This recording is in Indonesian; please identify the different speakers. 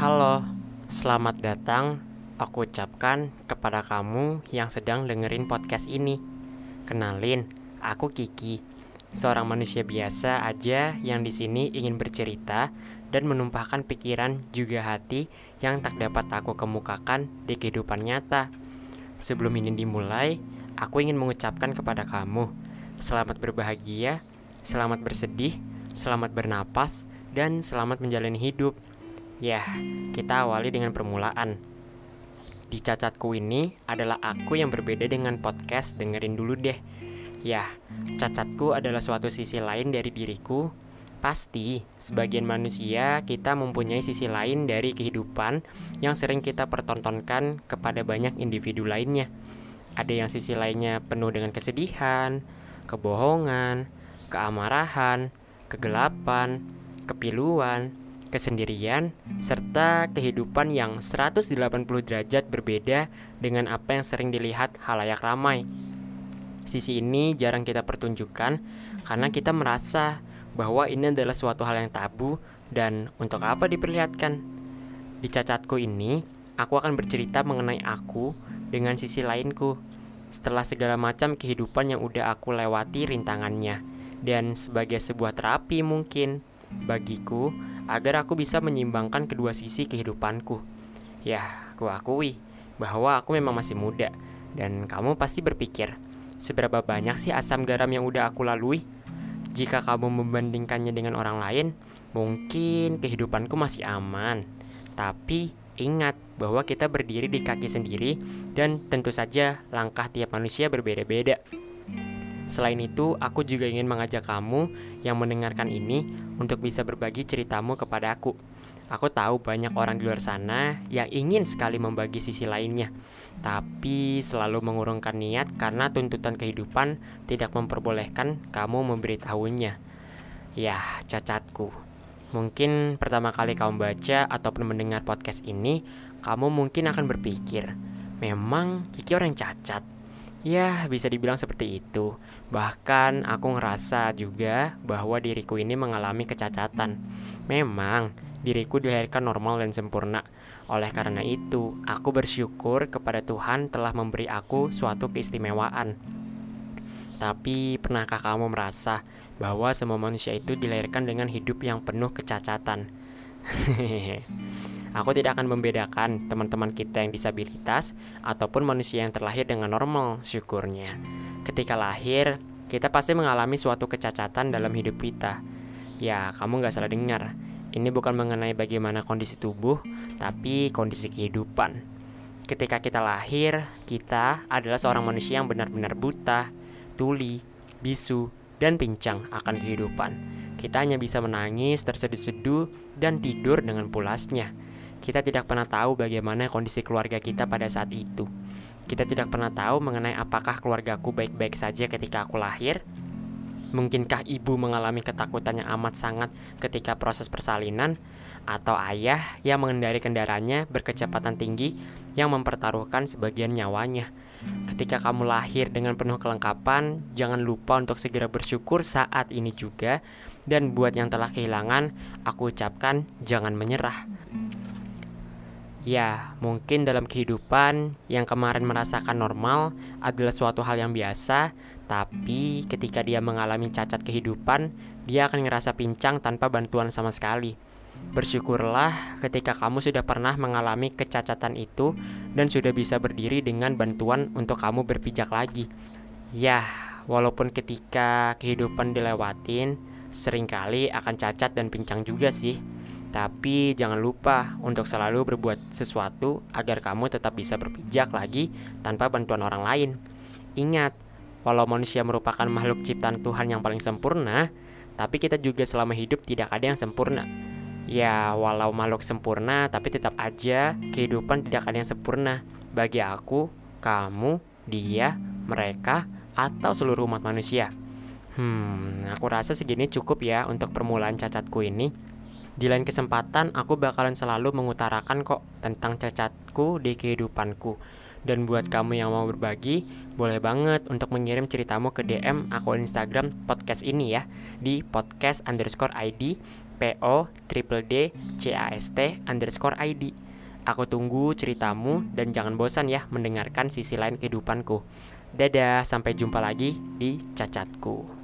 Speaker 1: Halo, selamat datang. Aku ucapkan kepada kamu yang sedang dengerin podcast ini. Kenalin, aku Kiki, seorang manusia biasa aja yang di sini ingin bercerita dan menumpahkan pikiran juga hati yang tak dapat aku kemukakan di kehidupan nyata. Sebelum ini dimulai, aku ingin mengucapkan kepada kamu, selamat berbahagia, selamat bersedih, selamat bernapas, dan selamat menjalani hidup. Ya, kita awali dengan permulaan. Di cacatku ini adalah aku yang berbeda dengan podcast dengerin dulu deh. Ya, cacatku adalah suatu sisi lain dari diriku. Pasti, sebagian manusia kita mempunyai sisi lain dari kehidupan yang sering kita pertontonkan kepada banyak individu lainnya. Ada yang sisi lainnya penuh dengan kesedihan, kebohongan, keamarahan, kegelapan, kepiluan, kesendirian, serta kehidupan yang 180 derajat berbeda dengan apa yang sering dilihat halayak ramai. Sisi ini jarang kita pertunjukkan karena kita merasa bahwa ini adalah suatu hal yang tabu dan untuk apa diperlihatkan. Di cacatku ini, aku akan bercerita mengenai aku dengan sisi lainku. Setelah segala macam kehidupan yang udah aku lewati rintangannya dan sebagai sebuah terapi mungkin bagiku agar aku bisa menyimbangkan kedua sisi kehidupanku. Ya, aku akui bahwa aku memang masih muda dan kamu pasti berpikir, seberapa banyak sih asam garam yang udah aku lalui? Jika kamu membandingkannya dengan orang lain, mungkin kehidupanku masih aman. Tapi ingat bahwa kita berdiri di kaki sendiri dan tentu saja langkah tiap manusia berbeda-beda. Selain itu, aku juga ingin mengajak kamu yang mendengarkan ini untuk bisa berbagi ceritamu kepada aku. Aku tahu banyak orang di luar sana yang ingin sekali membagi sisi lainnya, tapi selalu mengurungkan niat karena tuntutan kehidupan tidak memperbolehkan kamu memberitahunya. Ya, cacatku. Mungkin pertama kali kamu baca ataupun mendengar podcast ini, kamu mungkin akan berpikir, memang Kiki orang cacat Ya, bisa dibilang seperti itu. Bahkan aku ngerasa juga bahwa diriku ini mengalami kecacatan. Memang, diriku dilahirkan normal dan sempurna. Oleh karena itu, aku bersyukur kepada Tuhan telah memberi aku suatu keistimewaan. Tapi, pernahkah kamu merasa bahwa semua manusia itu dilahirkan dengan hidup yang penuh kecacatan? Aku tidak akan membedakan teman-teman kita yang disabilitas ataupun manusia yang terlahir dengan normal, syukurnya. Ketika lahir, kita pasti mengalami suatu kecacatan dalam hidup kita. Ya, kamu gak salah dengar. Ini bukan mengenai bagaimana kondisi tubuh, tapi kondisi kehidupan. Ketika kita lahir, kita adalah seorang manusia yang benar-benar buta, tuli, bisu, dan pincang akan kehidupan. Kita hanya bisa menangis, terseduh-seduh, dan tidur dengan pulasnya. Kita tidak pernah tahu bagaimana kondisi keluarga kita pada saat itu. Kita tidak pernah tahu mengenai apakah keluargaku baik-baik saja ketika aku lahir. Mungkinkah ibu mengalami ketakutan yang amat sangat ketika proses persalinan? Atau ayah yang mengendari kendaraannya berkecepatan tinggi yang mempertaruhkan sebagian nyawanya? Ketika kamu lahir dengan penuh kelengkapan, jangan lupa untuk segera bersyukur saat ini juga. Dan buat yang telah kehilangan, aku ucapkan jangan menyerah. Ya, mungkin dalam kehidupan yang kemarin merasakan normal adalah suatu hal yang biasa, tapi ketika dia mengalami cacat kehidupan, dia akan ngerasa pincang tanpa bantuan sama sekali. Bersyukurlah ketika kamu sudah pernah mengalami kecacatan itu dan sudah bisa berdiri dengan bantuan untuk kamu berpijak lagi. Ya, walaupun ketika kehidupan dilewatin, sering kali akan cacat dan pincang juga sih. Tapi jangan lupa untuk selalu berbuat sesuatu agar kamu tetap bisa berpijak lagi tanpa bantuan orang lain. Ingat, walau manusia merupakan makhluk ciptaan Tuhan yang paling sempurna, tapi kita juga selama hidup tidak ada yang sempurna. Ya, walau makhluk sempurna, tapi tetap aja kehidupan tidak ada yang sempurna. Bagi aku, kamu, dia, mereka, atau seluruh umat manusia. Hmm, aku rasa segini cukup ya untuk permulaan cacatku ini. Di lain kesempatan, aku bakalan selalu mengutarakan kok tentang cacatku di kehidupanku. Dan buat kamu yang mau berbagi, boleh banget untuk mengirim ceritamu ke DM akun Instagram podcast ini ya di podcast underscore ID PO triple D C A S T underscore ID. Aku tunggu ceritamu dan jangan bosan ya mendengarkan sisi lain kehidupanku. Dadah, sampai jumpa lagi di cacatku.